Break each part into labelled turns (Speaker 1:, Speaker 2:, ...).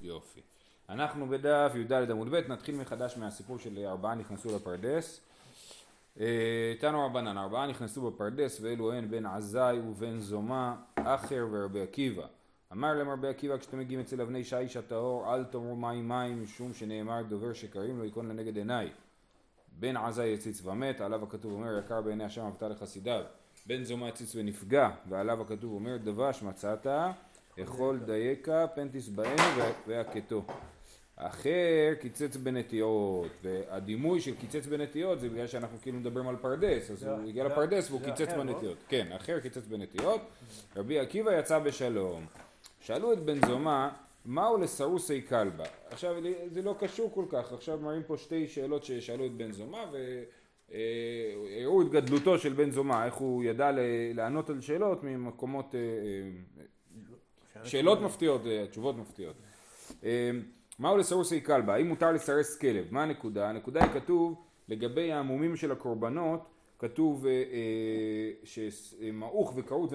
Speaker 1: יופי. אנחנו בדף י"ד עמוד ב', נתחיל מחדש מהסיפור של ארבעה נכנסו לפרדס. תנו רבנן, ארבעה נכנסו בפרדס ואלו הן בן עזאי ובן זומה, אחר ורבי עקיבא. אמר להם רבי עקיבא כשאתם מגיעים אצל אבני שיש הטהור אל תאמרו מים מים משום שנאמר דובר שקרים לא ייכון לנגד עיניי. בן עזאי הציץ ומת עליו הכתוב אומר יקר בעיני השם אהבת לחסידיו. בן זומה הציץ ונפגע ועליו הכתוב אומר דבש מצאת אכול דייקה פנטיס בעינו והכתו. אחר קיצץ בנטיעות, והדימוי של קיצץ בנטיעות זה בגלל שאנחנו כאילו מדברים על פרדס, אז הוא הגיע לפרדס והוא קיצץ לא? בנטיעות. כן, אחר קיצץ בנטיעות, רבי עקיבא יצא בשלום. שאלו את בן זומא, מהו לסרוסי כלבה? עכשיו זה לא קשור כל כך, עכשיו מראים פה שתי שאלות ששאלו את בן זומא והראו את גדלותו של בן זומא, איך הוא ידע לענות על שאלות ממקומות, אה, אה, שאלות מפתיעות, אה, תשובות מפתיעות. מהו לסרוסי כלבה? האם מותר לסרס כלב? מה הנקודה? הנקודה היא כתוב לגבי המומים של הקורבנות כתוב אה, אה, שמעוך וכרות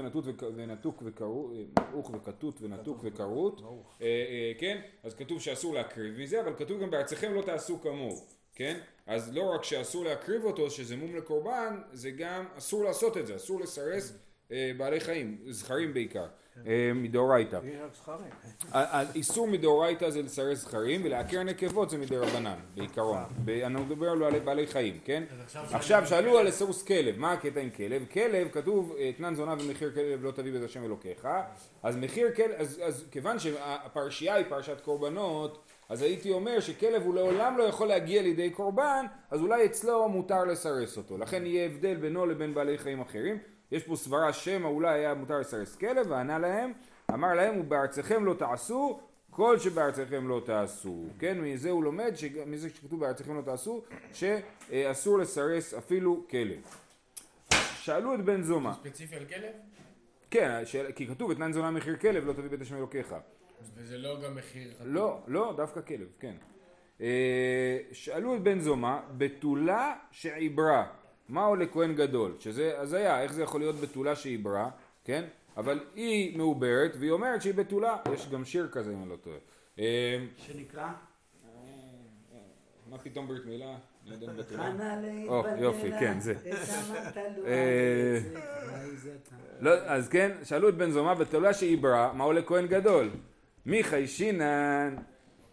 Speaker 1: ונתוק וכרות, מעוך וכתות ונתוק וכרות, כן? אז כתוב שאסור להקריב מזה, אבל כתוב גם בארציכם לא תעשו כמוהו, כן? אז לא רק שאסור להקריב אותו, שזה מום לקורבן, זה גם אסור לעשות את זה, אסור לסרס בעלי חיים, זכרים בעיקר. אה, מדאורייתא. איסור מדאורייתא זה לסרס זכרים ולעקר נקבות זה מדרבנן בעיקרון. אני מדבר על בעלי חיים, כן? עכשיו שאלו על לסרוס כלב, מה הקטע עם כלב? כלב כתוב אתנן זונה ומחיר כלב לא תביא בית השם אלוקיך אז מחיר כלב, אז כיוון שהפרשייה היא פרשת קורבנות אז הייתי אומר שכלב הוא לעולם לא יכול להגיע לידי קורבן אז אולי אצלו מותר לסרס אותו לכן יהיה הבדל בינו לבין בעלי חיים אחרים יש פה סברה שמא אולי היה מותר לסרס כלב, וענה להם, אמר להם, ובארצכם לא תעשו, כל שבארצכם לא תעשו. כן, מזה הוא לומד, מזה שכתוב בארצכם לא תעשו, שאסור לסרס אפילו כלב. שאלו את בן זומא.
Speaker 2: ספציפי על כלב?
Speaker 1: כן, כי כתוב אתנן זונה מחיר כלב לא תביא בית השם אלוקיך.
Speaker 2: וזה לא גם מחיר
Speaker 1: חתום? לא, לא, דווקא כלב, כן. אה, שאלו את בן זומא, בתולה שעיברה. מהו לכהן גדול? שזה הזיה, איך זה יכול להיות בתולה שהיא ברא, כן? אבל היא מעוברת והיא אומרת שהיא בתולה, יש גם שיר כזה אם אני לא טועה.
Speaker 3: אה, שנקרא?
Speaker 1: מה פתאום ברית מילה? או, יופי, כן, זה. אה, לא, אז כן, שאלו את בן זומא בתולה שהיא ברא, מהו לכהן גדול? מי חיישינן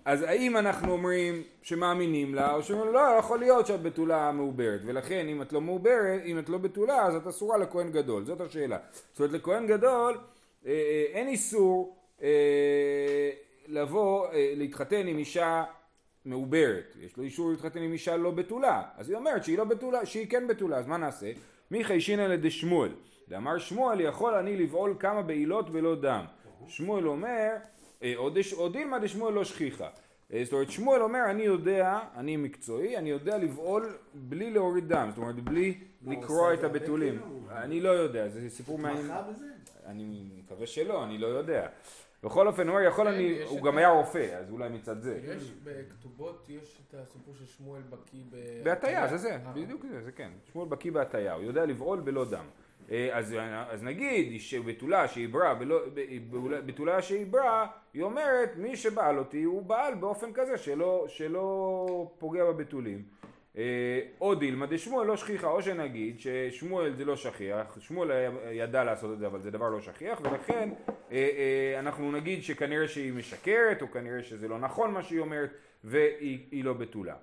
Speaker 1: אז האם אנחנו אומרים שמאמינים לה, או שאומרים לא, יכול להיות שאת בתולה מעוברת, ולכן אם את לא מעוברת, אם את לא בתולה, אז את אסורה לכהן גדול, זאת השאלה. זאת אומרת, לכהן גדול אה, אה, אין איסור אה, לבוא, אה, להתחתן עם אישה מעוברת, יש לו אישור להתחתן עם אישה לא בתולה, אז היא אומרת שהיא לא בתולה, שהיא כן בתולה, אז מה נעשה? מי חיישינא לדשמואל, ואמר שמואל יכול אני לבעול כמה בעילות בלא דם. שמואל אומר אה, עוד דילמה דשמואל לא שכיחה. אה, זאת אומרת שמואל אומר אני יודע, אני מקצועי, אני יודע לבעול בלי להוריד דם, זאת אומרת בלי לקרוע את הבתולים. אני לא יודע, זה סיפור מעניין. אני מקווה שלא, אני לא יודע. בכל אופן הוא אומר יכול כן, אני, הוא גם היה רופא, אז אולי מצד זה.
Speaker 2: יש בכתובות, יש את הסיפור של שמואל בקיא
Speaker 1: בהטיה, זה זה, בדיוק זה, זה כן. שמואל בקיא בהטיה, הוא יודע לבעול בלא דם. אה, אז, אז נגיד שבתולה שעיברה, בתולה שעיברה, היא אומרת מי שבעל אותי הוא בעל באופן כזה שלא, שלא פוגע בבתולים. אה, או דילמה דשמואל לא שכיחה, או שנגיד ששמואל זה לא שכיח, שמואל ידע לעשות את זה אבל זה דבר לא שכיח ולכן אה, אנחנו נגיד שכנראה שהיא משקרת או כנראה שזה לא נכון מה שהיא אומרת והיא לא בתולה.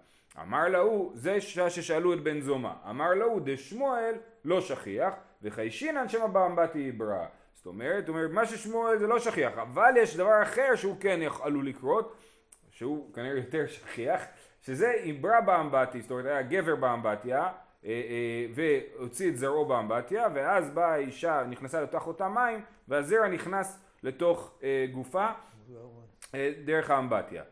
Speaker 1: אמר להוא, זה ששאלו את בן זומא, אמר להוא דשמואל לא שכיח וחיישינן שם באמבטי עברה. זאת אומרת, אומר, מה ששמואל זה לא שכיח, אבל יש דבר אחר שהוא כן עלול לקרות, שהוא כנראה יותר שכיח, שזה עברה באמבטי, זאת אומרת היה גבר באמבטיה, אה, אה, והוציא את זרעו באמבטיה, ואז באה האישה, נכנסה לתוך אותם מים, והזרע נכנס לתוך אה, גופה דרך האמבטיה.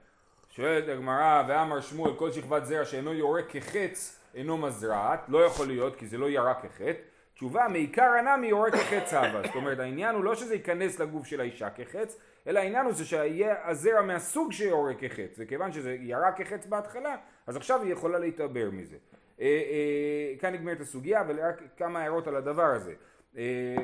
Speaker 1: שואלת הגמרא, ואמר שמואל, כל שכבת זרע שאינו יורה כחץ אינו מזרעת, לא יכול להיות כי זה לא ירה כחץ. תשובה, מעיקר הנמי יורה כחץ אבא. זאת אומרת, העניין הוא לא שזה ייכנס לגוף של האישה כחץ, אלא העניין הוא שיהיה הזרע מהסוג שיורה כחץ. וכיוון שזה ירה כחץ בהתחלה, אז עכשיו היא יכולה להתעבר מזה. אה, אה, כאן נגמרת הסוגיה, ורק כמה הערות על הדבר הזה. אה,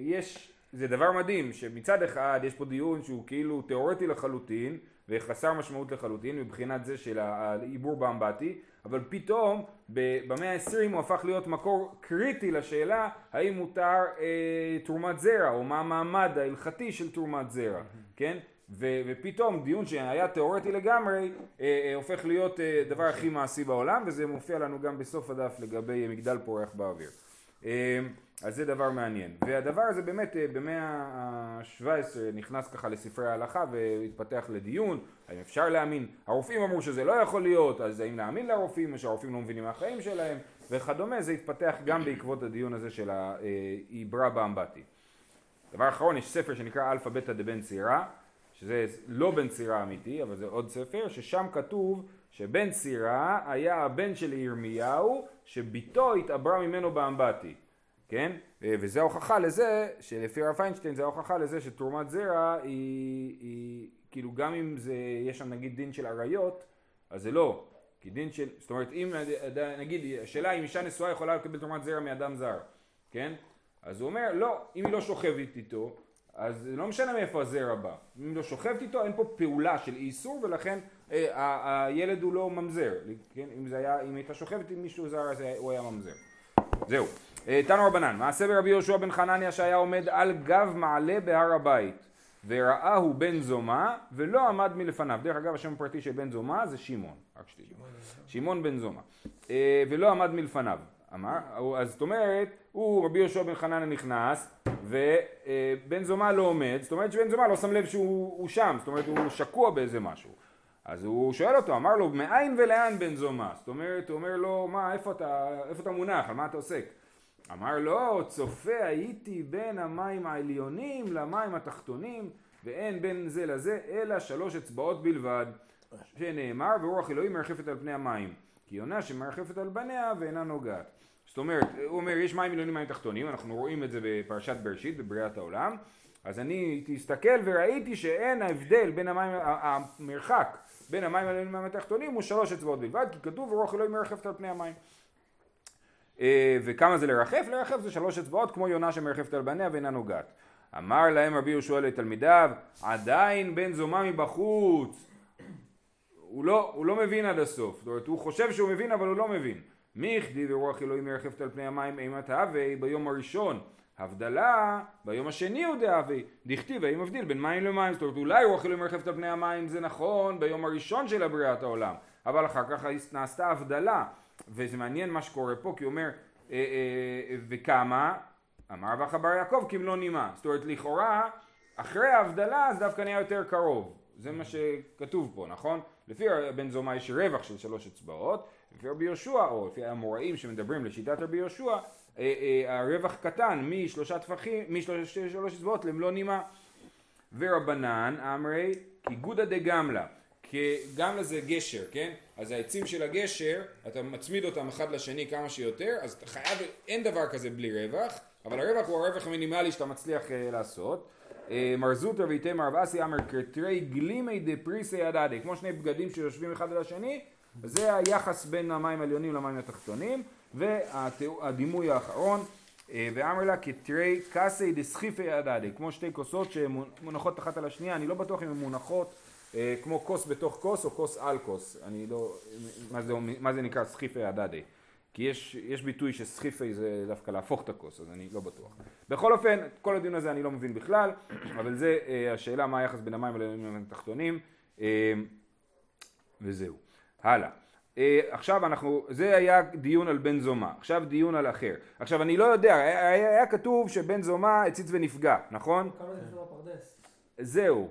Speaker 1: יש זה דבר מדהים שמצד אחד יש פה דיון שהוא כאילו תיאורטי לחלוטין וחסר משמעות לחלוטין מבחינת זה של העיבור באמבטי אבל פתאום במאה העשרים הוא הפך להיות מקור קריטי לשאלה האם מותר אה, תרומת זרע או מה המעמד ההלכתי של תרומת זרע, כן? ו, ופתאום דיון שהיה תיאורטי לגמרי אה, אה, הופך להיות אה, דבר הכי מעשי בעולם וזה מופיע לנו גם בסוף הדף לגבי מגדל פורח באוויר. אה, אז זה דבר מעניין. והדבר הזה באמת אה, במאה ה-17 נכנס ככה לספרי ההלכה והתפתח לדיון, האם אפשר להאמין, הרופאים אמרו שזה לא יכול להיות, אז האם להאמין לרופאים, או שהרופאים לא מבינים מהחיים שלהם וכדומה, זה התפתח גם בעקבות הדיון הזה של העברה באמבטי. דבר אחרון, יש ספר שנקרא אלפא בטא דבן סירא, שזה לא בן סירא אמיתי, אבל זה עוד ספר, ששם כתוב שבן סירא היה הבן של ירמיהו, שבתו התעברה ממנו באמבטי. כן? אה, וזה ההוכחה לזה, שלפי הרב פיינשטיין זה ההוכחה לזה שתרומת זרע היא, היא כאילו גם אם זה, יש שם נגיד דין של עריות, אז זה לא. כי דין של, זאת אומרת אם נגיד, השאלה אם אישה נשואה יכולה לקבל תרומת זרע מאדם זר, כן? אז הוא אומר, לא, אם היא לא שוכבת איתו, אז לא משנה מאיפה הזרע בא. אם לא שוכבת איתו, אין פה פעולה של איסור, ולכן אה, הילד הוא לא ממזר. כן? אם, זה היה, אם הייתה שוכבת עם מישהו זר, אז הוא היה ממזר. זהו. אה, תנו רבנן, מעשה ברבי יהושע בן חנניה שהיה עומד על גב מעלה בהר הבית וראהו בן זומה ולא עמד מלפניו. דרך אגב השם הפרטי של בן זומה זה שמעון, רק שתדעו. שמעון בן זומה. אה, ולא עמד מלפניו. אמר, אז זאת אומרת, הוא רבי יהושע בן חנניה נכנס ובן אה, זומה לא עומד, זאת אומרת שבן זומה לא שם לב שהוא שם, זאת אומרת הוא שקוע באיזה משהו. אז הוא שואל אותו, אמר לו, מאין ולאן בן זומה? זאת אומרת, הוא אומר לו, מה, איפה אתה, איפה אתה מונח, על מה אתה עוסק? אמר לו, צופה הייתי בין המים העליונים למים התחתונים, ואין בין זה לזה אלא שלוש אצבעות בלבד, שנאמר, ורוח אלוהים מרחפת על פני המים, כי יונה שמרחפת על בניה ואינה נוגעת. זאת אומרת, הוא אומר, יש מים עליונים ומים תחתונים, אנחנו רואים את זה בפרשת בראשית, בבריאת העולם, אז אני תסתכל וראיתי שאין ההבדל בין המים, המרחק בין המים העליונים למים התחתונים הוא שלוש אצבעות בלבד, כי כתוב ורוח אלוהים מרחפת על פני המים. אה, וכמה זה לרחף? לרחף זה שלוש אצבעות כמו יונה שמרחפת על בניה ואינה נוגעת. אמר להם רבי יהושע לתלמידיו, עדיין בן זומה מבחוץ. הוא לא, הוא לא מבין עד הסוף, זאת אומרת הוא חושב שהוא מבין אבל הוא לא מבין. מי הכתיב ורוח אלוהים מרחפת על פני המים אימת הווה ביום הראשון. הבדלה ביום השני הוא דהווה, דכתיב האם מבדיל בין מים למים, זאת אומרת אולי רוח אלוהים מרחפת על פני המים זה נכון ביום הראשון של הבריאת העולם, אבל אחר כך נעשתה הבדלה וזה מעניין מה שקורה פה, כי הוא אומר, אה, אה, וכמה? אמר רבח בר יעקב כמלוא נימה. זאת אומרת, לכאורה, אחרי ההבדלה זה דווקא נהיה יותר קרוב. זה מה שכתוב פה, נכון? לפי בן זומא יש רווח של שלוש אצבעות, לפי רבי יהושע, או לפי המוראים שמדברים לשיטת רבי יהושע, אה, אה, הרווח קטן משלושה טפחים, משלוש אצבעות למלוא נימה. ורבנן אמרי כי גודא דגמלה, גמלה זה גשר, כן? אז העצים של הגשר, אתה מצמיד אותם אחד לשני כמה שיותר, אז אתה חייב, אין דבר כזה בלי רווח, אבל הרווח הוא הרווח המינימלי שאתה מצליח uh, לעשות. Uh, מר זוטר ואיתם מר אסי אמר קרטרי גלימי דפריסי הדדי, כמו שני בגדים שיושבים אחד על השני, זה היחס בין המים העליונים למים התחתונים, והדימוי האחרון, uh, ואמר לה קטרי קאסי דסחיפי הדדי, כמו שתי כוסות שמונחות אחת על השנייה, אני לא בטוח אם הן מונחות אה, כמו כוס בתוך כוס או כוס על כוס, אני לא, מה זה, מה זה נקרא סחיפי הדדי? כי יש, יש ביטוי שסחיפי זה דווקא להפוך את הכוס, אז אני לא בטוח. בכל אופן, כל הדיון הזה אני לא מבין בכלל, אבל זה אה, השאלה מה היחס בין המים לבין התחתונים, אה, וזהו. הלאה. אה, עכשיו אנחנו, זה היה דיון על בן זומה, עכשיו דיון על אחר. עכשיו אני לא יודע, היה, היה כתוב שבן זומה הציץ ונפגע, נכון?
Speaker 3: כמה זה בפרדס?
Speaker 1: זהו,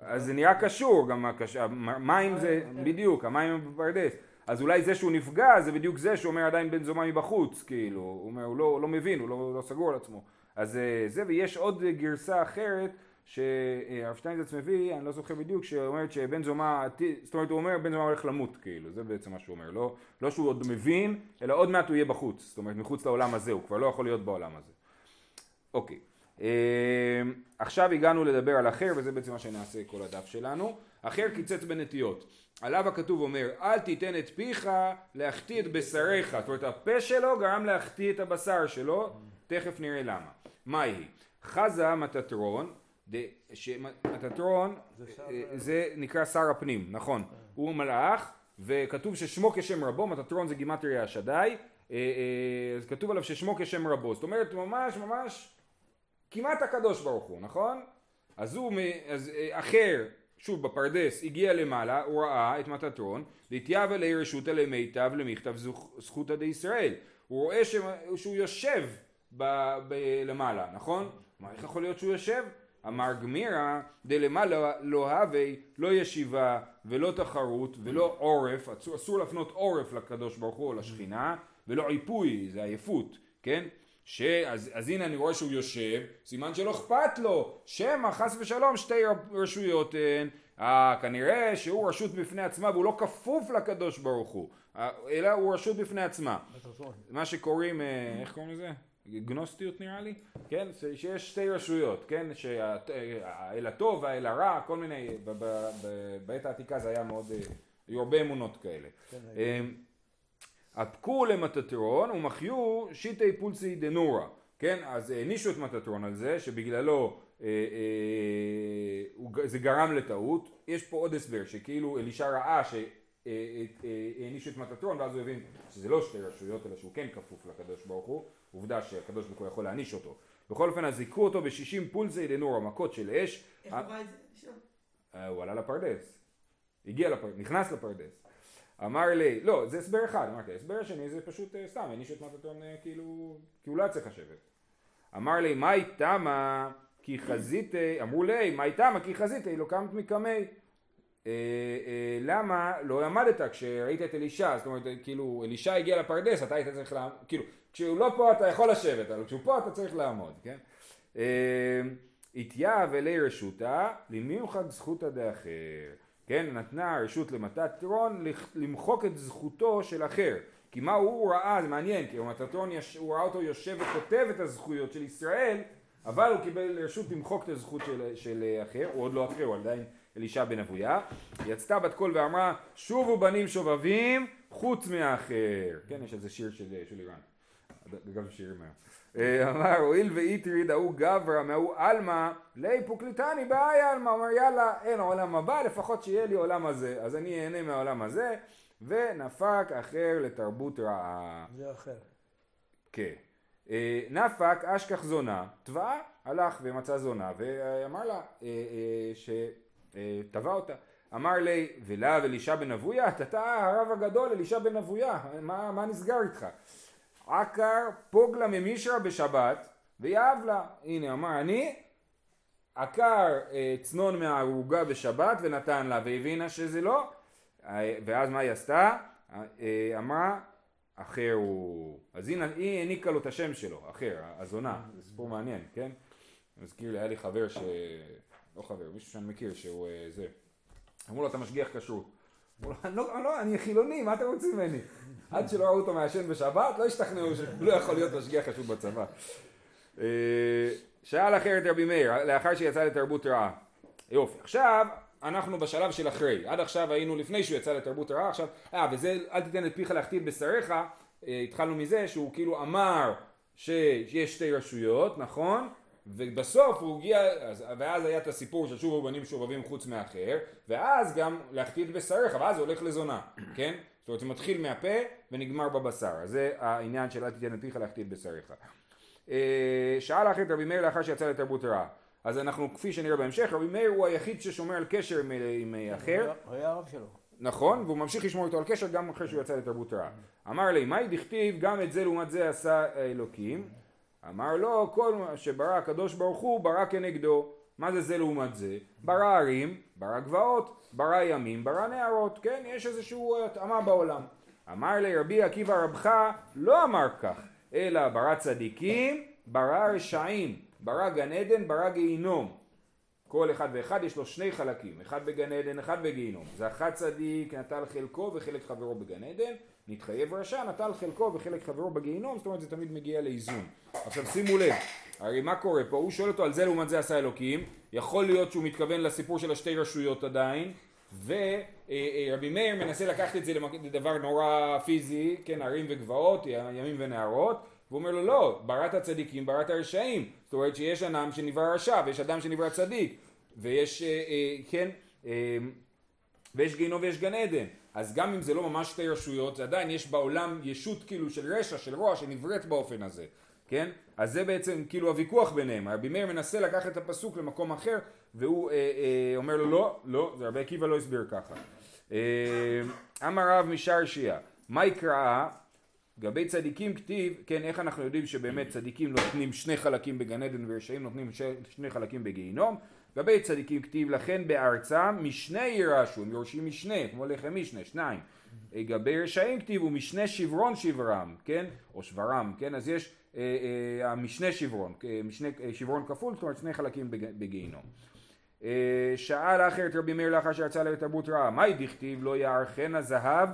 Speaker 1: אז זה נראה קשור, גם המים זה, בדיוק, המים הם בפרדס. אז אולי זה שהוא נפגע זה בדיוק זה שאומר עדיין בן זומה מבחוץ, כאילו, הוא אומר, הוא לא, לא מבין, הוא לא, לא סגור על עצמו. אז אה, זה, ויש עוד גרסה אחרת שהרב שטיינזץ מביא, אני לא זוכר בדיוק, שאומרת שבן זומה, זאת אומרת הוא אומר בן זומה הולך למות, כאילו, זה בעצם מה שהוא אומר, לא, לא שהוא עוד מבין, אלא עוד מעט הוא יהיה בחוץ, זאת אומרת מחוץ לעולם הזה, הוא כבר לא יכול להיות בעולם הזה. אוקיי. אמ, עכשיו הגענו לדבר על אחר וזה בעצם מה שנעשה כל הדף שלנו. אחר קיצץ בנטיות. עליו הכתוב אומר אל תיתן את פיך להחטיא את בשריך. זאת אומרת הפה שלו גרם להחטיא את הבשר שלו, תכף נראה למה. מה היא? חזה מטטרון,
Speaker 3: זה שר-
Speaker 1: אה, זה נקרא שר הפנים, נכון, הוא מלאך וכתוב ששמו כשם רבו, מטטרון זה גימטריה השדי, אה, אה, אז כתוב עליו ששמו כשם רבו, זאת אומרת ממש ממש כמעט הקדוש ברוך הוא, נכון? אז הוא, אז אחר, שוב בפרדס, הגיע למעלה, הוא ראה את מטטרון, והתייב אלי רשותא למיטב למכתב זכותא דישראל. הוא רואה ש- שהוא יושב ב- ב- למעלה, נכון? מה, איך יכול להיות שהוא יושב? אמר גמירא דלמעלה לא הווי לא ישיבה ולא תחרות ולא עורף, אסור להפנות עורף לקדוש ברוך הוא או לשכינה ולא עיפוי, זה עייפות, כן? ש... אז, אז הנה אני רואה שהוא יושב, סימן שלא אכפת לו, שמא חס ושלום שתי רשויות הן, אה, כנראה שהוא רשות בפני עצמה והוא לא כפוף לקדוש ברוך הוא, אה, אלא הוא רשות בפני עצמה. מה שקוראים, אה, איך קוראים לזה? גנוסטיות נראה לי, כן? שיש שתי רשויות, כן? שהאל הטוב והאל הרע, כל מיני, בעת העתיקה זה היה מאוד, אה, היו הרבה אמונות כאלה.
Speaker 3: כן,
Speaker 1: הפקו למטטרון ומחיו שיטי פולסי דנורא, כן? אז הענישו את מטטרון על זה שבגללו אה, אה, זה גרם לטעות. יש פה עוד הסבר שכאילו אלישע ראה שהענישו את מטטרון ואז הוא הבין שזה לא שתי רשויות אלא שהוא כן כפוף לקדוש ברוך הוא, עובדה שהקדוש ברוך הוא יכול להעניש אותו. בכל אופן אז זיכו אותו בשישים פולסי דנורא, מכות של אש,
Speaker 4: איך הוא ראה את זה?
Speaker 1: אה, הוא עלה לפרדס, הגיע לפרדס, נכנס לפרדס. אמר לי, לא, זה הסבר אחד, אמרתי, ההסבר השני זה פשוט אה, סתם, העניש את מטטון אה, כאילו, כי הוא לא היה צריך לשבת. אמר לי, מאי תמה כי חזיתי, אמרו לי, מאי תמה כי חזיתי, לא קמת מקמי. אה, אה, למה לא עמדת כשראית את אלישע, זאת אומרת, כאילו, אלישע הגיע לפרדס, אתה היית צריך לעמוד, כאילו, כשהוא לא פה אתה יכול לשבת, אבל כשהוא פה אתה צריך לעמוד, כן? אה, התייב אלי רשותה, למיוחד זכותא דאחר. כן, נתנה רשות למטטרון למחוק את זכותו של אחר. כי מה הוא ראה, זה מעניין, כי מטטרון, יש, הוא ראה אותו יושב וכותב את הזכויות של ישראל, אבל הוא קיבל רשות למחוק את הזכות של, של אחר, הוא עוד לא אחר, הוא עדיין אלישע בן אבויה. יצתה בת קול ואמרה, שובו בנים שובבים, חוץ מהאחר. כן, יש איזה שיר של, של איראן. אגב שירים היום. אה, אמר הואיל ואיטריד ההוא גברא מההוא עלמא לי פוקליטני באי עלמא אומר יאללה אין עולם הבא לפחות שיהיה לי עולם הזה אז אני אהנה מהעולם הזה ונפק אחר לתרבות רעה.
Speaker 3: זה אחר.
Speaker 1: כן. אה, נפק אשכח זונה תבעה הלך ומצא זונה ואמר לה אה, שטבע אותה. אמר לי ולאו אלישע בן אבויה? אתה הרב הגדול אלישע בן אבויה מה, מה נסגר איתך עקר פוגלה ממישרא בשבת ויאהב לה. הנה אמר אני עקר אה, צנון מהערוגה בשבת ונתן לה והבינה שזה לא אה, ואז מה היא עשתה? אה, אמרה אחר הוא אז הנה היא העניקה לו את השם שלו אחר הזונה זה סיפור מעניין כן? מזכיר לי היה לי חבר ש... לא חבר מישהו שאני מכיר שהוא זה אמרו לו אתה משגיח כשרות "אני לא, לא, אני חילוני, מה אתם רוצים ממני? עד שלא ראו אותו מעשן בשבת, לא השתכנעו שהוא לא יכול להיות משגיח חשוב בצבא. אה, שאל אחרת רבי מאיר, לאחר שיצא לתרבות רעה. יופי, עכשיו אנחנו בשלב של אחרי. עד עכשיו היינו לפני שהוא יצא לתרבות רעה, עכשיו, אה, וזה, אל תיתן את פיך להחטיא בשריך, אה, התחלנו מזה שהוא כאילו אמר שיש שתי רשויות, נכון? ובסוף הוא הגיע, אז, ואז היה את הסיפור של שובו בנים שובבים חוץ מאחר, ואז גם להחטיא את בשריך, ואז זה הולך לזונה, כן? זאת אומרת זה מתחיל מהפה ונגמר בבשר, אז זה העניין של אל תיתן את פיך להחטיא את בשריך. אה, שאל אחרת רבי מאיר לאחר שיצא לתרבות רעה. אז אנחנו, כפי שנראה בהמשך, רבי מאיר הוא היחיד ששומר על קשר עם, עם אחר,
Speaker 3: הוא היה הרב שלו.
Speaker 1: נכון, והוא ממשיך לשמור איתו על קשר גם אחרי שהוא יצא לתרבות רעה. אמר לי, מהי דכתיב, גם את זה לעומת זה עשה האלוקים? אמר לו, כל מה שברא הקדוש ברוך הוא ברא כנגדו. מה זה זה לעומת זה? ברא ערים, ברא גבעות, ברא ימים, ברא נהרות, כן? יש איזושהי התאמה בעולם. אמר לי רבי עקיבא רבך לא אמר כך, אלא ברא צדיקים, ברא רשעים, ברא גן עדן, ברא גיהינום. כל אחד ואחד יש לו שני חלקים, אחד בגן עדן, אחד בגיהינום. אחד צדיק נטל חלקו וחלק חברו בגן עדן, נתחייב רשע נטל חלקו וחלק חברו בגיהינום, זאת אומרת זה תמיד מגיע לאיזון. עכשיו שימו לב, הרי מה קורה פה? הוא שואל אותו על זה לעומת זה עשה אלוקים, יכול להיות שהוא מתכוון לסיפור של השתי רשויות עדיין, ורבי מאיר מנסה לקחת את זה לדבר נורא פיזי, כן, ערים וגבעות, ימים ונהרות, והוא אומר לו לא, בראת צדיקים, בראת רשעים. זאת אומרת שיש אדם שנברא רשע ויש אדם שנברא צדיק. ויש, אה, אה, כן, אה, ויש גיהינום ויש גן עדן. אז גם אם זה לא ממש שתי רשויות, זה עדיין יש בעולם ישות כאילו של רשע, של רוע, שנבראת באופן הזה. כן? אז זה בעצם כאילו הוויכוח ביניהם. רבי מאיר מנסה לקחת את הפסוק למקום אחר, והוא אה, אה, אומר לו לא, לא, זה רבי עקיבא לא הסביר ככה. אה, אמר רב משרשיה, מה יקרא? גבי צדיקים כתיב, כן, איך אנחנו יודעים שבאמת צדיקים נותנים שני חלקים בגן עדן ורשעים נותנים שני חלקים בגיהינום? גבי צדיקים כתיב לכן בארצם משנה ירשו, הם יורשים משנה, כמו לחם משנה, שניים. גבי רשעים כתיב ומשנה שברון שברם, כן? או שברם, כן? אז יש אה, אה, המשנה שברון, אה, משנה שברון כפול, זאת אומרת שני חלקים בגיהינום. שאל אחר את רבי מאיר לאחר שיצא לתרבות רעה, מהי דכתיב לא יערכנה זהב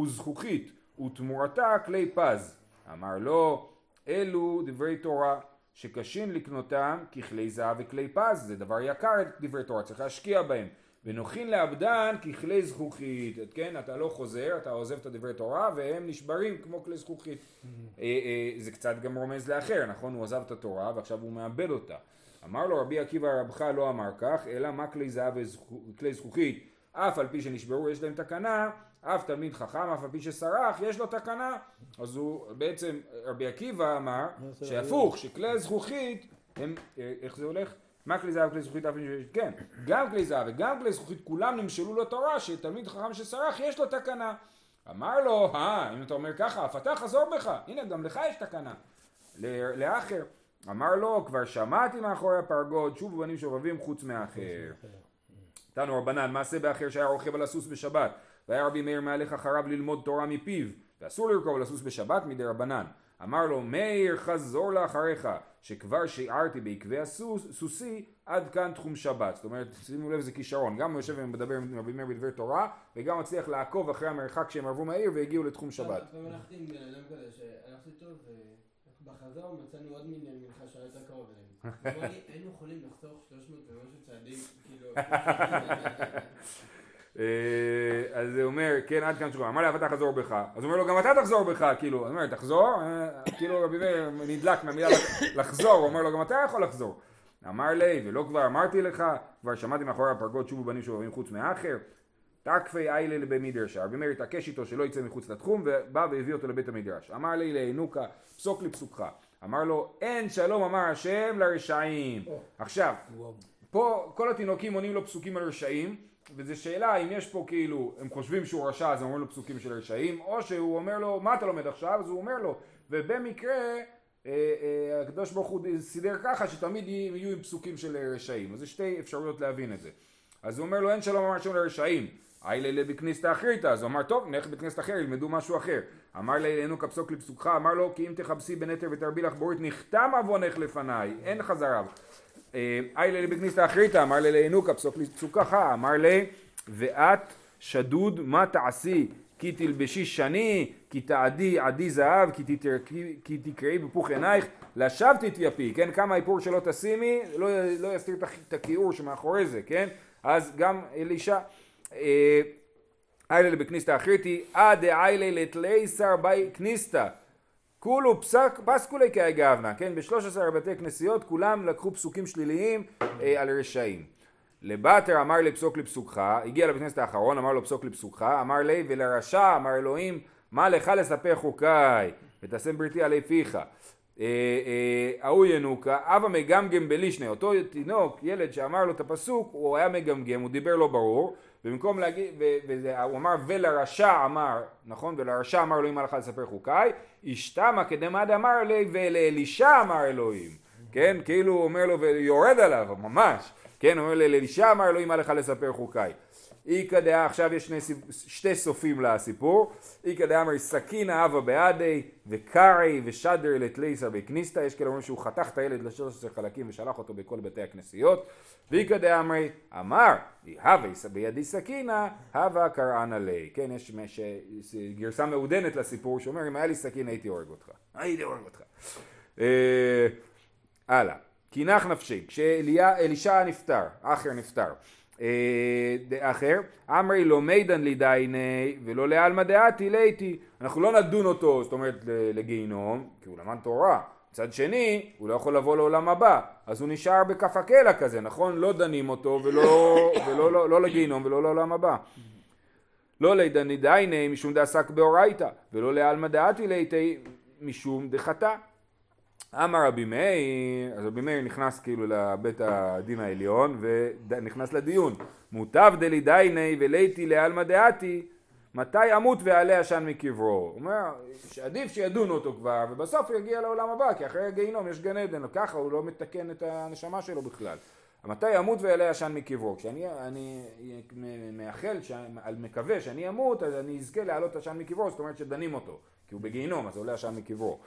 Speaker 1: וזכוכית ותמורתה כלי פז. אמר לו אלו דברי תורה שקשים לקנותם ככלי זהב וכלי פז זה דבר יקר את דברי תורה צריך להשקיע בהם ונוחין לעבדן ככלי זכוכית, כן, אתה לא חוזר, אתה עוזב את הדברי תורה והם נשברים כמו כלי זכוכית. Mm-hmm. אה, אה, זה קצת גם רומז לאחר, נכון? הוא עזב את התורה ועכשיו הוא מאבד אותה. אמר לו רבי עקיבא רבך לא אמר כך, אלא מה כלי זהב וכלי זכוכית, אף על פי שנשברו יש להם תקנה, אף תלמיד חכם, אף על פי שסרח, יש לו תקנה. אז הוא בעצם, רבי עקיבא אמר שהפוך, שכלי הזכוכית הם, אה, איך זה הולך? מה כלי זהב וכלי זכוכית אף כן, גם כלי זהב וגם כלי זכוכית כולם נמשלו לתורה שתלמיד חכם שסרח יש לו תקנה. אמר לו, אה, אם אתה אומר ככה, אף אתה חזור בך, הנה גם לך יש תקנה. לאחר, אמר לו, כבר שמעתי מאחורי הפרגוד, שוב בנים שובבים חוץ מאחר. תנו רבנן, מעשה באחר שהיה רוכב על הסוס בשבת, והיה רבי מאיר מהלך אחריו ללמוד תורה מפיו, ואסור לרכוב על הסוס בשבת מדי רבנן. אמר לו מאיר חזור לאחריך שכבר שיערתי בעקבי הסוסי עד כאן תחום שבת זאת אומרת שימו לב זה כישרון גם הוא יושב ומדבר עם רבי מאיר בדבר תורה וגם מצליח לעקוב אחרי המרחק שהם עברו מהעיר והגיעו לתחום שבת.
Speaker 2: שהלכתי טוב בחזור מצאנו עוד מין מנחה שהיה יותר קרוב לי היינו יכולים לחסוך 300 ומשהו צעדים כאילו
Speaker 1: אה, אז זה אומר, כן, עד כאן שכונה. אמר לי, אתה תחזור בך. אז הוא אומר לו, גם אתה תחזור בך, כאילו. הוא אומר, תחזור? אה, כאילו רבי מאיר נדלק מהמילה לחזור, הוא אומר לו, גם אתה יכול לחזור. אמר לי, ולא כבר אמרתי לך, כבר שמעתי מאחורי הפרגות שובו בנים שאוהבים חוץ מאחר. תקפי איילה לבית מדרש. רבי מאיר התעקש איתו שלא יצא מחוץ לתחום, ובא והביא אותו לבית המדרש. אמר לי לעינוקה, פסוק לפסוקך. אמר לו, אין שלום אמר השם לרשעים. עכשיו, פה כל התינוקים עונים לו פסוקים על רשעים. וזו שאלה אם יש פה כאילו, הם חושבים שהוא רשע אז הם אומרים לו פסוקים של רשעים, או שהוא אומר לו מה אתה לומד עכשיו? אז הוא אומר לו, ובמקרה אה, אה, הקדוש ברוך הוא סידר ככה שתמיד יהיו עם פסוקים של רשעים, אז יש שתי אפשרויות להבין את זה. אז הוא אומר לו אין שלום אמר שם לרשעים, איילה בכניסתא אחריתא, אז הוא אמר טוב נלך בכנסת אחר ילמדו משהו אחר. אמר לאלינו כפסוק לפסוקך, אמר לו כי אם תכבסי בנתר ותרבי לך בורית נחתם עוונך לפניי, אין חזרה. איילה לבגניסתא אחריתא, אמר לי לינוקה, פסוק פסוקך, אמר לי, ואת שדוד מה תעשי? כי תלבשי שני, כי תעדי עדי זהב, כי תקראי בפוך עינייך, לשווא תתייפי, כן? כמה איפור שלא תשימי, לא, לא יסתיר את הכיעור שמאחורי זה, כן? אז גם אלישע, אה, איילה לבכניסתא אחריתי, עד איילה לתלייסר בי כניסתא כולו פסק, פסקולי כאגבנה, כן? ב-13 בתי כנסיות כולם לקחו פסוקים שליליים אה, על רשעים. לבטר אמר לי פסוק לפסוקך, הגיע לבית הכנסת האחרון, אמר לו פסוק לפסוקך, אמר לי ולרשע אמר אלוהים, מה לך לספר חוקיי, ותשם בריתי עלי פיך. אה, אה, ההוא ינוקה, אבא מגמגם בלישנה, אותו תינוק, ילד שאמר לו את הפסוק, הוא היה מגמגם, הוא דיבר לא ברור, במקום להגיד, הוא אמר ולרשע אמר, נכון? ולרשע אמר אלוהים הלכה לספר חוקיי, אשתמה כדמד אמר לי ולאלישע אמר אלוהים, כן? כאילו הוא אומר לו ויורד עליו, ממש, כן? הוא אומר לאלישע אמר אלוהים הלכה לספר חוקיי. איכא דעה, עכשיו יש שני, שתי סופים לסיפור, איכא דעה אמר סכינה אבא בעדי וקרעי ושדר לתליסה בכניסתא, יש כאלה אומרים שהוא חתך את הילד ל-13 חלקים ושלח אותו בכל בתי הכנסיות, ואיכא דעה אמרי אמר הווה בידי סכינה הווה קראנה לי, כן יש מש, גרסה מעודנת לסיפור שאומר אם היה לי סכין הייתי הורג אותך, הייתי הורג אותך. אה, הלאה, קינח נפשי, כשאלישע נפטר, אחר נפטר אחר, אמרי לא מידן לידייני ולא לעלמא דעתי ליתי, אנחנו לא נדון אותו, זאת אומרת לגיהינום, כי הוא למד תורה, מצד שני, הוא לא יכול לבוא לעולם הבא, אז הוא נשאר בכף הקלע כזה, נכון? לא דנים אותו ולא, ולא לא, לא לגיהינום ולא לעולם הבא. לא לידני דייני משום דעסק באורייתא, ולא לעלמא דעתי ליתי משום דחטא. אמר רבי מאיר, אז רבי מאיר נכנס כאילו לבית הדין העליון ונכנס לדיון. מוטב דלי דייני וליתי לעלמא דעתי, מתי אמות ועלה עשן מקברו? הוא אומר שעדיף שידונו אותו כבר ובסוף הוא יגיע לעולם הבא כי אחרי הגיהינום יש גן עדן, ככה הוא לא מתקן את הנשמה שלו בכלל. מתי אמות ויעלה עשן מקברו? כשאני אני מאחל, שאני, מקווה שאני אמות אז אני אזכה לעלות עשן מקברו, זאת אומרת שדנים אותו כי הוא בגיהינום אז עולה עשן מקברו.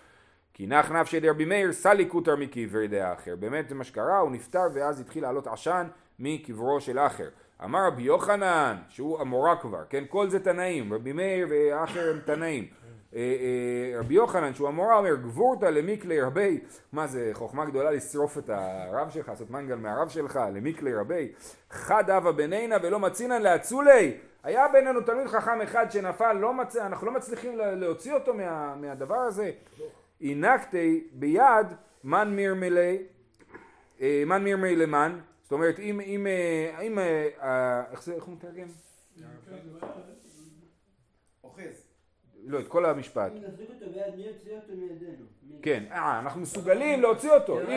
Speaker 1: כי נח נפשי דרבי מאיר סלי קוטר מקבר דאחר. באמת זה מה שקרה, הוא נפטר ואז התחיל לעלות עשן מקברו של אחר. אמר רבי יוחנן, שהוא אמורה כבר, כן, כל זה תנאים, רבי מאיר ואחר הם תנאים. אה, אה, רבי יוחנן שהוא אמורה אומר גבורתא למיקלי רבי מה זה חוכמה גדולה לשרוף את הרב שלך לעשות מנגל מהרב שלך למיקלי רבי חד אבה בינינה ולא מצינן לאצולי היה בינינו תלמיד חכם אחד שנפל לא מצ... אנחנו לא מצליחים להוציא אותו מה... מהדבר הזה אינקתי ביד מן מירמלי, אה, מן מירמלי למן, זאת אומרת אם, אם, אה, אם, אה, איך זה, איך הוא מתרגם? אוחז. לא, את כל המשפט. אם נחזיק אותו ביד, מי יוציא אותו מידינו? כן, אה, אנחנו מסוגלים להוציא אותו.
Speaker 2: מי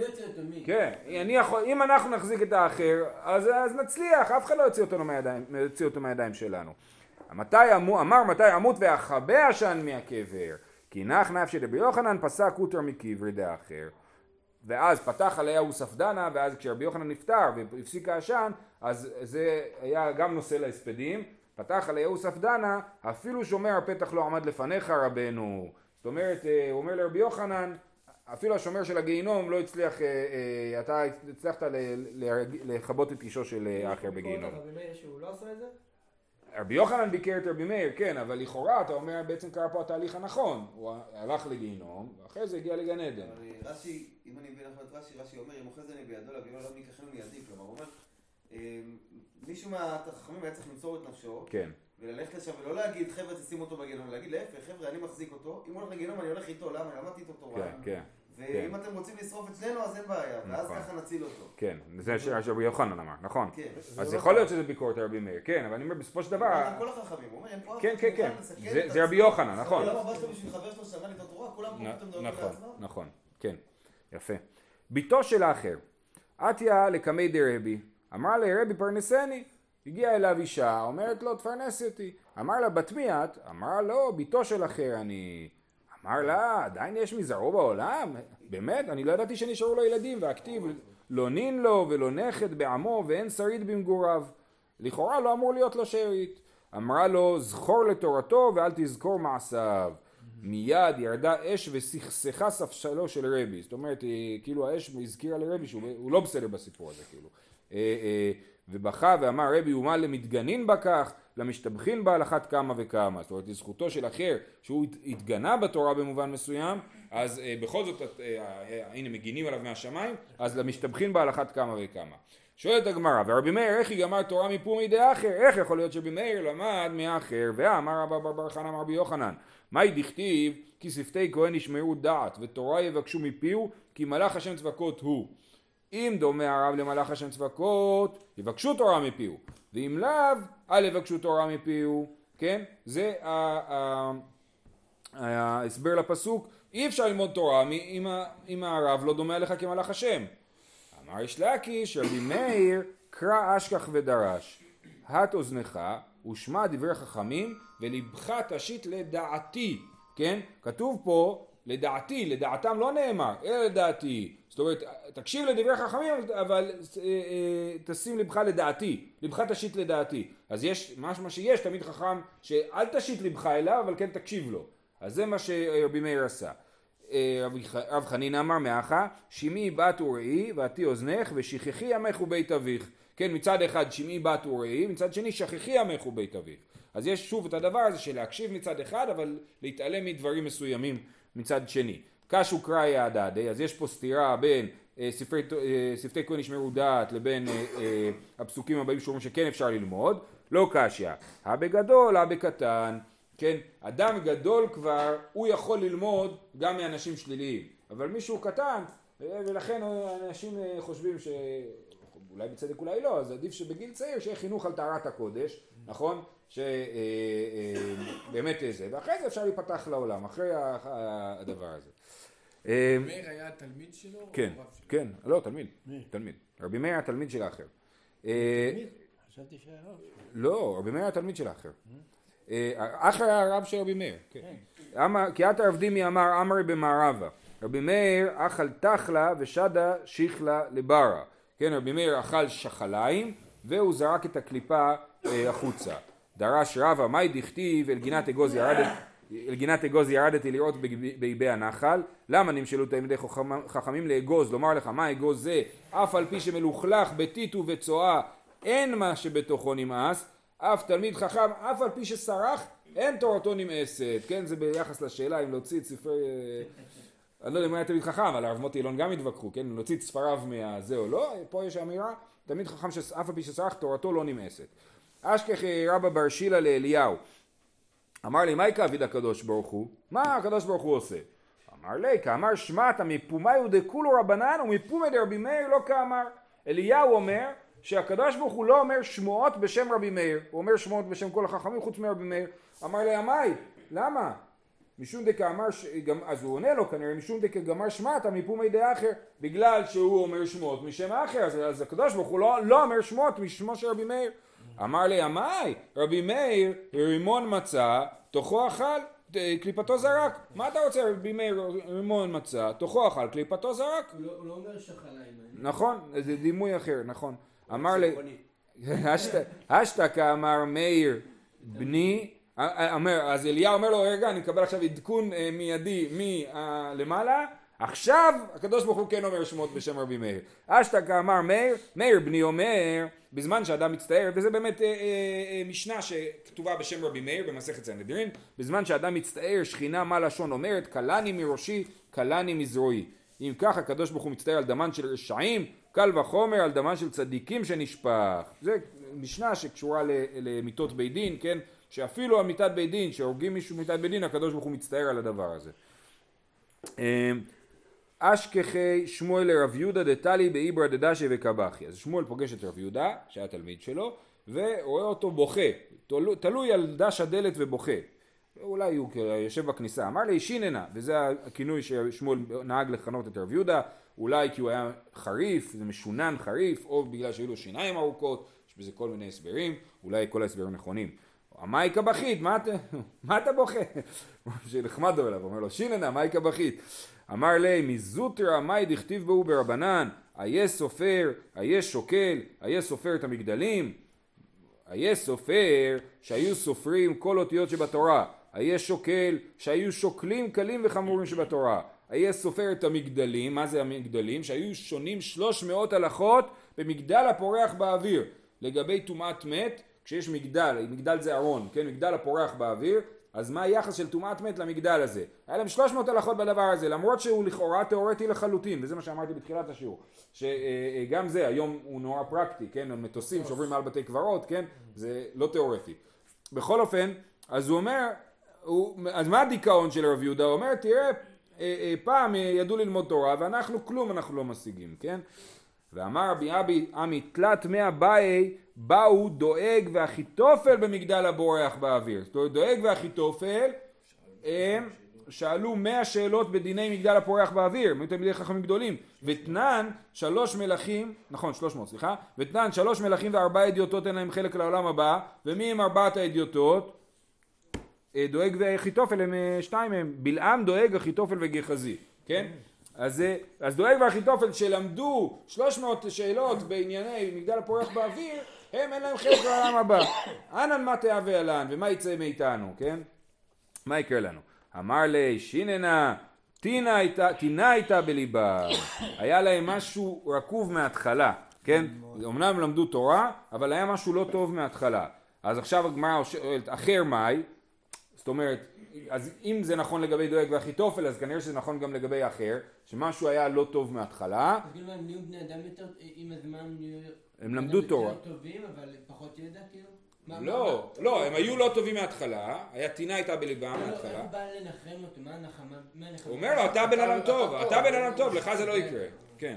Speaker 2: יוציא אותו? מי?
Speaker 1: כן, אם אנחנו נחזיק את האחר, אז נצליח, אף אחד לא יוציא אותו מהידיים שלנו. אמר מתי אמות ואחבא עשן מהקבר. כי נח נפשי דבי יוחנן פסק קוטר מקברי דאחר. ואז פתח עליה וספדנה, ואז כשרבי יוחנן נפטר והפסיק העשן, אז זה היה גם נושא להספדים. פתח עליה וספדנה, אפילו שומר הפתח לא עמד לפניך רבנו. זאת אומרת, אה, הוא אומר לרבי יוחנן, אפילו השומר של הגיהינום לא הצליח, אה, אה, אתה הצלחת לכבות את אישו של האחר בגיהינום.
Speaker 2: רבי מאיר שהוא לא עשה את זה?
Speaker 1: רבי יוחנן ביקר את רבי מאיר, כן, אבל לכאורה אתה אומר בעצם קרה פה התהליך הנכון, הוא הלך לגיהינום, ואחרי זה הגיע לגן עדן.
Speaker 3: רש"י, אם אני מבין נכון את רש"י, רש"י אומר, אם אוחז אני בידו לגיהינום לא ניקחנו מידי, כלומר הוא אומר, אמ, מישהו מהחכמים היה צריך למסור את נפשו,
Speaker 1: כן.
Speaker 3: וללכת לשם ולא להגיד חבר'ה תשימו אותו בגיהינום, להגיד להפך חבר'ה אני מחזיק אותו, אם הוא הולך לגיהינום אני הולך איתו, למה? למדתי איתו תורה.
Speaker 1: כן, כן.
Speaker 3: ואם כן. אתם רוצים לשרוף את שנינו אז אין בעיה, ואז נכון. ככה נציל אותו.
Speaker 1: כן, זה שרבי יוחנן אמר, נכון. כן. אז יכול להיות שזה ביקורת רבי מאיר, כן, אבל אני אומר בסופו של דבר...
Speaker 3: כל החכמים, הוא אומר, אין פה
Speaker 1: כן, כן, כן, זה רבי יוחנן, נכון.
Speaker 3: כולם עבדת בשביל חבר שלו ששמע לי את התורה, כולם פה פתאום מדברים
Speaker 1: נכון, נכון, כן, יפה. ביתו של האחר, עטיה לקמי דרבי, אמר לרבי פרנסני, הגיעה אליו אישה, אומרת לו תפרנס אותי, אמר לה בת מי את? אמר לו, ביתו של אחר אני. אמר לה, עדיין יש מזרעו בעולם? באמת? אני לא ידעתי שנשארו לו ילדים, והכתיב לא נין לו ולא נכד בעמו ואין שריד במגוריו. לכאורה לא אמור להיות לו שארית. אמרה לו, זכור לתורתו ואל תזכור מעשיו. מיד ירדה אש וסכסכה ספסלו של רבי. זאת אומרת, כאילו האש הזכירה לרבי שהוא לא בסדר בסיפור הזה, כאילו. אה, אה, ובכה ואמר רבי ומה למתגנין בכך למשתבחין בה על אחת כמה וכמה. זאת אומרת לזכותו של אחר שהוא התגנה בתורה במובן מסוים אז אה, בכל זאת אה, אה, הנה מגינים עליו מהשמיים אז למשתבחין בה על אחת כמה וכמה. שואלת הגמרא ורבי מאיר איך היא גמר תורה מפומי דאחר? איך יכול להיות שרבי מאיר למד מאחר ואמר רבא בר בר חנא רבי יוחנן? מהי דכתיב? כי שפתי כהן ישמעו דעת ותורה יבקשו מפיהו כי מלאך השם צבקות הוא אם דומה הרב למלאך השם צבקות, יבקשו תורה מפיהו, ואם לאו, אל יבקשו תורה מפיהו, כן? זה ההסבר לפסוק, אי אפשר ללמוד תורה אם הרב לא דומה לך כמלאך השם. אמר יש לקיש, רבי מאיר, קרא אשכח ודרש. הט אוזנך ושמע דברי חכמים ולבך תשית לדעתי, כן? כתוב פה לדעתי, לדעתם לא נאמר, אלא לדעתי. זאת אומרת, תקשיב לדברי חכמים, אבל אה, אה, תשים לבך לדעתי, לבך תשית לדעתי. אז יש, משמע שיש תמיד חכם שאל תשית לבך אליו, אבל כן תקשיב לו. אז זה מה שרבי מאיר עשה. אה, רב חנין אמר מאחה, שמעי בת וראי ועתי אוזנך ושכחי עמך ובית אביך. כן, מצד אחד שמעי בת וראי, מצד שני שכחי עמך ובית אביך. אז יש שוב את הדבר הזה של להקשיב מצד אחד, אבל להתעלם מדברים מסוימים מצד שני. קשו קראי הדדי, אז יש פה סתירה בין אה, ספרי, אה, שפתי כהן ישמרו דעת לבין אה, אה, הפסוקים הבאים שאומרים שכן אפשר ללמוד, לא קשיא. הבגדול, הבקטן, כן, אדם גדול כבר, הוא יכול ללמוד גם מאנשים שליליים, אבל מישהו קטן, אה, ולכן אנשים אה, חושבים ש... אולי בצדק אולי לא, אז עדיף שבגיל צעיר שיהיה חינוך על טהרת הקודש, נכון? שבאמת זה, ואחרי זה אפשר להיפתח לעולם, אחרי ה- ה- הדבר הזה. אה,
Speaker 2: מאיר היה התלמיד שלו?
Speaker 1: כן? כן, לא, תלמיד,
Speaker 4: מי?
Speaker 1: תלמיד. רבי מאיר התלמיד של האחר. אה,
Speaker 4: תלמיד? חשבתי שהיה רב.
Speaker 1: לא, רבי מאיר התלמיד של האחר. אה, האחר היה הרב של רבי מאיר. כן. אמר- כי את הרב דימי אמר אמרי במערבה. רבי מאיר אכל תחלה ושדה שיכלה לברה. כן, רבי מאיר אכל שחליים והוא זרק את הקליפה אה, החוצה. דרש רבא מאי דכתיב? אל גינת אגוז ירדת אל גינת אגוז ירדתי לראות באיבי הנחל. למה נמשלו תלמידי חכמים לאגוז? לומר לך מה אגוז זה? אף על פי שמלוכלך בטיט ובצואה אין מה שבתוכו נמאס. אף תלמיד חכם אף על פי שסרח אין תורתו נמאסת. כן זה ביחס לשאלה אם להוציא את ספרי אה, אני לא יודע אם היה תלמיד חכם, אבל הרב מוטי אילון גם התווכחו, כן? להוציא את ספריו מהזה או לא, פה יש אמירה, תלמיד חכם שאף על פי שסרח תורתו לא נמאסת. אשכח רבא בר שילה לאליהו, אמר לי, מה יקרא אביד הקדוש ברוך הוא? מה הקדוש ברוך הוא עושה? אמר לי, כאמר שמעת מפומיו דכולו רבנן ומפומי דרבי מאיר לא כאמר. אליהו אומר שהקדוש ברוך הוא לא אומר שמועות בשם רבי מאיר, הוא אומר שמועות בשם כל החכמים חוץ מרבי מאיר. אמר לי, עמי, למה? משום דקאמר, ש- גם, אז הוא עונה לו כנראה, משום דקגמר שמעת מפומי דאחר, בגלל שהוא אומר שמות משם האחר, אז, אז הקדוש ברוך הוא לא, לא אומר שמות משמו של רבי מאיר. אמר לי, עמי, רבי מאיר, רימון מצא, תוכו אכל, קליפתו זרק. מה אתה רוצה, רבי מאיר, רימון מצא, תוכו אכל, קליפתו זרק.
Speaker 2: הוא לא- הוא לא אומר. אני-
Speaker 1: נכון, זה דימוי אחר, נכון. אמר לי, אשתקה אמר מאיר בני, אומר, אז אליהו אומר לו, רגע, אני מקבל עכשיו עדכון אה, מיידי מלמעלה, עכשיו הקדוש ברוך הוא כן אומר שמות בשם רבי מאיר. אשתקה אמר מאיר, מאיר בני אומר, בזמן שאדם מצטער, וזה באמת אה, אה, אה, משנה שכתובה בשם רבי מאיר במסכת סנהדרין, בזמן שאדם מצטער שכינה מה לשון אומרת, כלני מראשי, כלני מזרועי. אם כך הקדוש ברוך הוא מצטער על דמן של רשעים, קל וחומר על דמן של צדיקים שנשפך. זה משנה שקשורה למיתות בית דין, כן? שאפילו על מיתת בית דין, שהורגים מישהו במיתת בית דין, הקדוש ברוך הוא מצטער על הדבר הזה. אשכחי שמואל לרב יהודה דתלי באיברא דדשא וקבחי. אז שמואל פוגש את רב יהודה, שהיה תלמיד שלו, ורואה אותו בוכה, תלו- תלוי על דש הדלת ובוכה. אולי הוא יושב בכניסה, אמר לי שיננה, וזה הכינוי ששמואל נהג לכנות את רב יהודה, אולי כי הוא היה חריף, זה משונן חריף, או בגלל שהיו לו שיניים ארוכות, יש בזה כל מיני הסברים, אולי כל ההסברים נכונים. המייקה בכית, מה אתה, בוכה? שנחמדו אליו, אומר לו שיננה, מייקה בכית. אמר לי, מזוטרא מאי דכתיב בהו ברבנן, איה סופר, איה שוקל, איה סופר את המגדלים, איה סופר שהיו סופרים כל אותיות שבתורה, איה שוקל שהיו שוקלים קלים וחמורים שבתורה, איה סופר את המגדלים, מה זה המגדלים? שהיו שונים שלוש מאות הלכות במגדל הפורח באוויר. לגבי טומאת מת, כשיש מגדל, מגדל זה ארון, כן? מגדל הפורח באוויר, אז מה היחס של טומאת מת למגדל הזה? היה להם 300 הלכות בדבר הזה, למרות שהוא לכאורה תיאורטי לחלוטין, וזה מה שאמרתי בתחילת השיעור, שגם זה היום הוא נורא פרקטי, כן? המטוסים שעוברים מעל בתי קברות, כן? זה לא תיאורטי. בכל אופן, אז הוא אומר, הוא, אז מה הדיכאון של רב יהודה? הוא אומר, תראה, אה, אה, פעם אה, ידעו ללמוד תורה ואנחנו כלום אנחנו לא משיגים, כן? ואמר רבי אבי עמי תלת מאה באי באו דואג ואחיתופל במגדל הבורח באוויר. זאת אומרת דואג ואחיתופל הם שאלו מאה שאלות בדיני מגדל הפורח באוויר, הם היו תלמידי חכמים גדולים, ותנן שלוש מלכים, נכון שלוש מאות סליחה, ותנן שלוש מלכים וארבעה אדיוטות אין להם חלק לעולם הבא, ומי הם ארבעת האדיוטות? אה, דואג ואחיתופל הם אה, שניים מהם, בלעם דואג אחיתופל וגחזי, כן? אז, אה, אז דואג ואחיתופל שלמדו 300 שאלות בענייני מגדל הפורח באוויר, הם אין להם חלק לעולם הבא. אנן מה תהווה לן ומה יצא מאיתנו, כן? מה יקרה לנו? אמר לי שיננה טינה הייתה, טינה הייתה בליבה, היה להם משהו רקוב מההתחלה, כן? אמנם למדו תורה, אבל היה משהו לא טוב מההתחלה. אז עכשיו הגמרא שואלת, אחר מאי? זאת אומרת, אז אם זה נכון לגבי דואג ואחיתופל, אז כנראה שזה נכון גם לגבי אחר, שמשהו היה לא טוב מההתחלה,
Speaker 2: כאילו הם נהיו בני אדם יותר, עם הזמן נהיו...
Speaker 1: הם למדו תורה.
Speaker 2: יותר טובים, אבל פחות ידע כאילו?
Speaker 1: לא, לא, הם היו לא טובים מההתחלה, היה טינה הייתה בליבם
Speaker 2: לא,
Speaker 1: מההתחלה.
Speaker 2: הוא בא לנחם אותו? מה הנחמה? מה הנחמה?
Speaker 1: הוא אומר לו, אתה בן אדם טוב, אתה בן אדם טוב, לך זה לא יקרה. כן.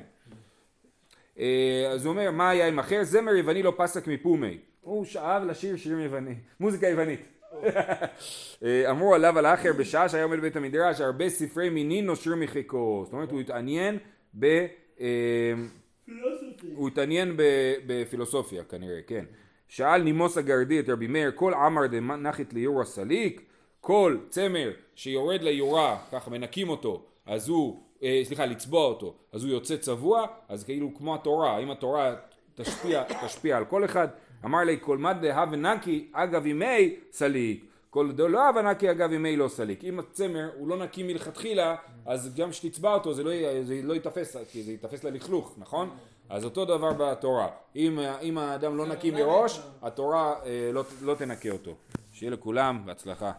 Speaker 1: אה, אז הוא אומר, מה היה עם אחר? זמר יווני לא פסק מפומי. הוא שאב לשיר שירים יווני, מוזיקה יוונית. אה, אמרו עליו על האחר בשעה שהיה עומד בבית המדרש, הרבה ספרי מינין נושרו מחיקו. זאת אומרת, הוא התעניין ב... אה, הוא התעניין בפילוסופיה כנראה, כן. שאל נימוס הגרדי את רבי מאיר, כל עמר דנחית ליורה סליק, כל צמר שיורד ליורה, ככה מנקים אותו, אז הוא, אה, סליחה, לצבוע אותו, אז הוא יוצא צבוע, אז כאילו כמו התורה, אם התורה תשפיע, תשפיע על כל אחד, אמר לי כל מד דהב נקי אגב ימי סליק, כל דו לא הב נקי אגב ימי לא סליק, אם הצמר הוא לא נקי מלכתחילה, אז גם כשתצבע אותו זה לא, זה לא ייתפס, כי זה ייתפס ללכלוך, נכון? אז אותו דבר בתורה, אם, אם האדם לא נקי מראש, התורה אה, לא, לא תנקה אותו. שיהיה לכולם בהצלחה.